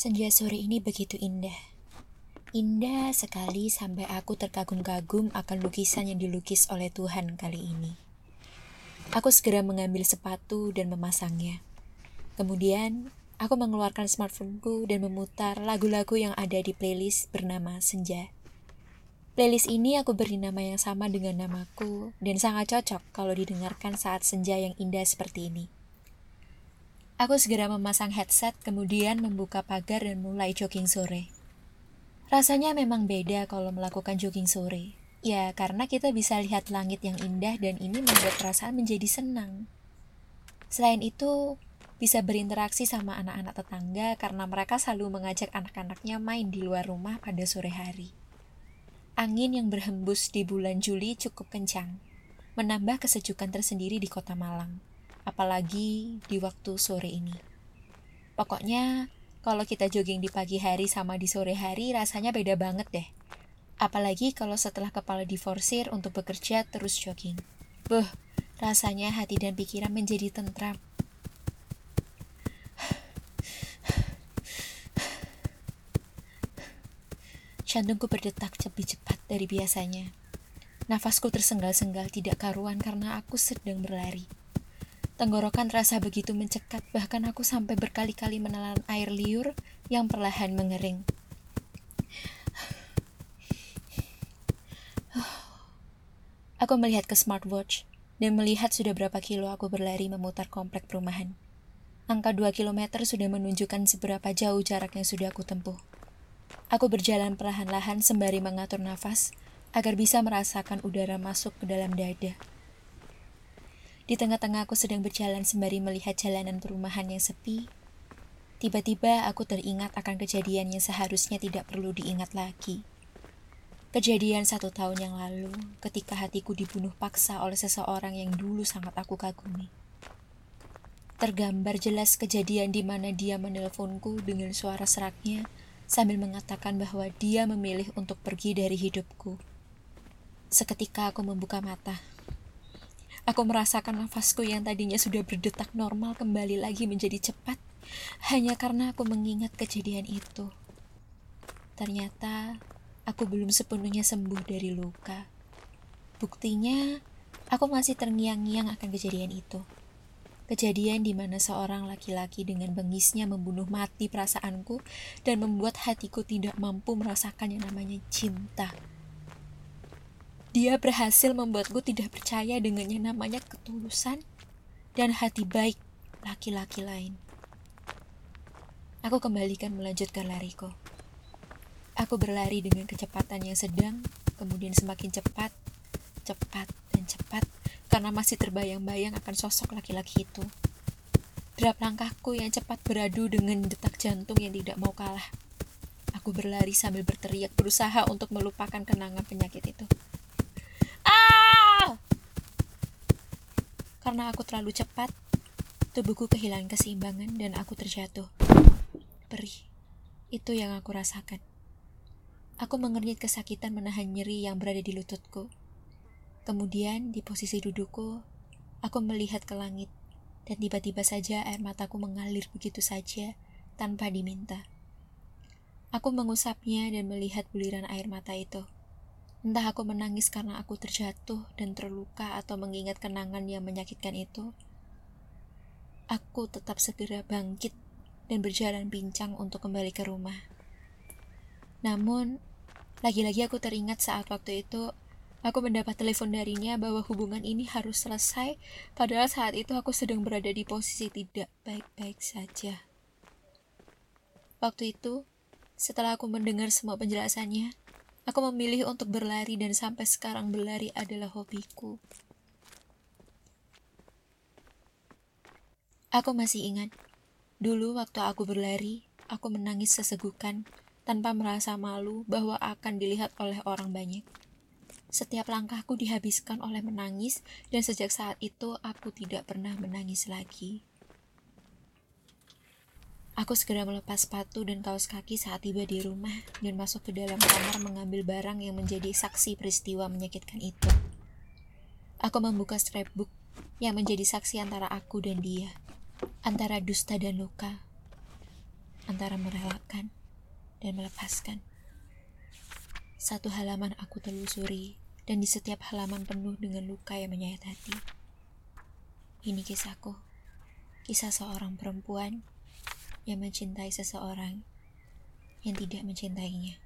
Senja sore ini begitu indah. Indah sekali sampai aku terkagum-kagum akan lukisan yang dilukis oleh Tuhan kali ini. Aku segera mengambil sepatu dan memasangnya. Kemudian, aku mengeluarkan smartphoneku dan memutar lagu-lagu yang ada di playlist bernama Senja. Playlist ini aku beri nama yang sama dengan namaku dan sangat cocok kalau didengarkan saat senja yang indah seperti ini. Aku segera memasang headset, kemudian membuka pagar dan mulai jogging sore. Rasanya memang beda kalau melakukan jogging sore. Ya, karena kita bisa lihat langit yang indah dan ini membuat perasaan menjadi senang. Selain itu, bisa berinteraksi sama anak-anak tetangga karena mereka selalu mengajak anak-anaknya main di luar rumah pada sore hari. Angin yang berhembus di bulan Juli cukup kencang, menambah kesejukan tersendiri di kota Malang apalagi di waktu sore ini. Pokoknya, kalau kita jogging di pagi hari sama di sore hari rasanya beda banget deh. Apalagi kalau setelah kepala diforsir untuk bekerja terus jogging. Buh, rasanya hati dan pikiran menjadi tentram. Jantungku berdetak lebih cepat dari biasanya. Nafasku tersenggal-senggal tidak karuan karena aku sedang berlari. Tenggorokan terasa begitu mencekat, bahkan aku sampai berkali-kali menelan air liur yang perlahan mengering. Aku melihat ke smartwatch dan melihat sudah berapa kilo aku berlari memutar komplek perumahan. Angka 2 km sudah menunjukkan seberapa jauh jarak yang sudah aku tempuh. Aku berjalan perlahan-lahan sembari mengatur nafas agar bisa merasakan udara masuk ke dalam dada. Di tengah-tengah aku sedang berjalan sembari melihat jalanan perumahan yang sepi. Tiba-tiba aku teringat akan kejadian yang seharusnya tidak perlu diingat lagi. Kejadian satu tahun yang lalu ketika hatiku dibunuh paksa oleh seseorang yang dulu sangat aku kagumi. Tergambar jelas kejadian di mana dia menelponku dengan suara seraknya sambil mengatakan bahwa dia memilih untuk pergi dari hidupku. Seketika aku membuka mata. Aku merasakan nafasku yang tadinya sudah berdetak normal kembali lagi menjadi cepat hanya karena aku mengingat kejadian itu. Ternyata aku belum sepenuhnya sembuh dari luka. Buktinya, aku masih terngiang-ngiang akan kejadian itu. Kejadian di mana seorang laki-laki dengan bengisnya membunuh mati perasaanku dan membuat hatiku tidak mampu merasakan yang namanya cinta. Dia berhasil membuatku tidak percaya dengan yang namanya ketulusan dan hati baik laki-laki lain. Aku kembalikan melanjutkan lariku. Aku berlari dengan kecepatan yang sedang, kemudian semakin cepat, cepat, dan cepat, karena masih terbayang-bayang akan sosok laki-laki itu. Derap langkahku yang cepat beradu dengan detak jantung yang tidak mau kalah. Aku berlari sambil berteriak berusaha untuk melupakan kenangan penyakit itu. Karena aku terlalu cepat, tubuhku kehilangan keseimbangan dan aku terjatuh. Perih. Itu yang aku rasakan. Aku mengernyit kesakitan menahan nyeri yang berada di lututku. Kemudian, di posisi dudukku, aku melihat ke langit, dan tiba-tiba saja air mataku mengalir begitu saja tanpa diminta. Aku mengusapnya dan melihat buliran air mata itu. Entah aku menangis karena aku terjatuh dan terluka atau mengingat kenangan yang menyakitkan itu. Aku tetap segera bangkit dan berjalan pincang untuk kembali ke rumah. Namun, lagi-lagi aku teringat saat waktu itu aku mendapat telepon darinya bahwa hubungan ini harus selesai, padahal saat itu aku sedang berada di posisi tidak baik-baik saja. Waktu itu, setelah aku mendengar semua penjelasannya, Aku memilih untuk berlari dan sampai sekarang berlari adalah hobiku. Aku masih ingat, dulu waktu aku berlari, aku menangis sesegukan tanpa merasa malu bahwa akan dilihat oleh orang banyak. Setiap langkahku dihabiskan oleh menangis, dan sejak saat itu aku tidak pernah menangis lagi. Aku segera melepas sepatu dan kaos kaki saat tiba di rumah dan masuk ke dalam kamar mengambil barang yang menjadi saksi peristiwa menyakitkan itu. Aku membuka scrapbook yang menjadi saksi antara aku dan dia, antara dusta dan luka, antara merelakan dan melepaskan. Satu halaman aku telusuri, dan di setiap halaman penuh dengan luka yang menyayat hati. Ini kisahku, kisah seorang perempuan yang mencintai seseorang yang tidak mencintainya.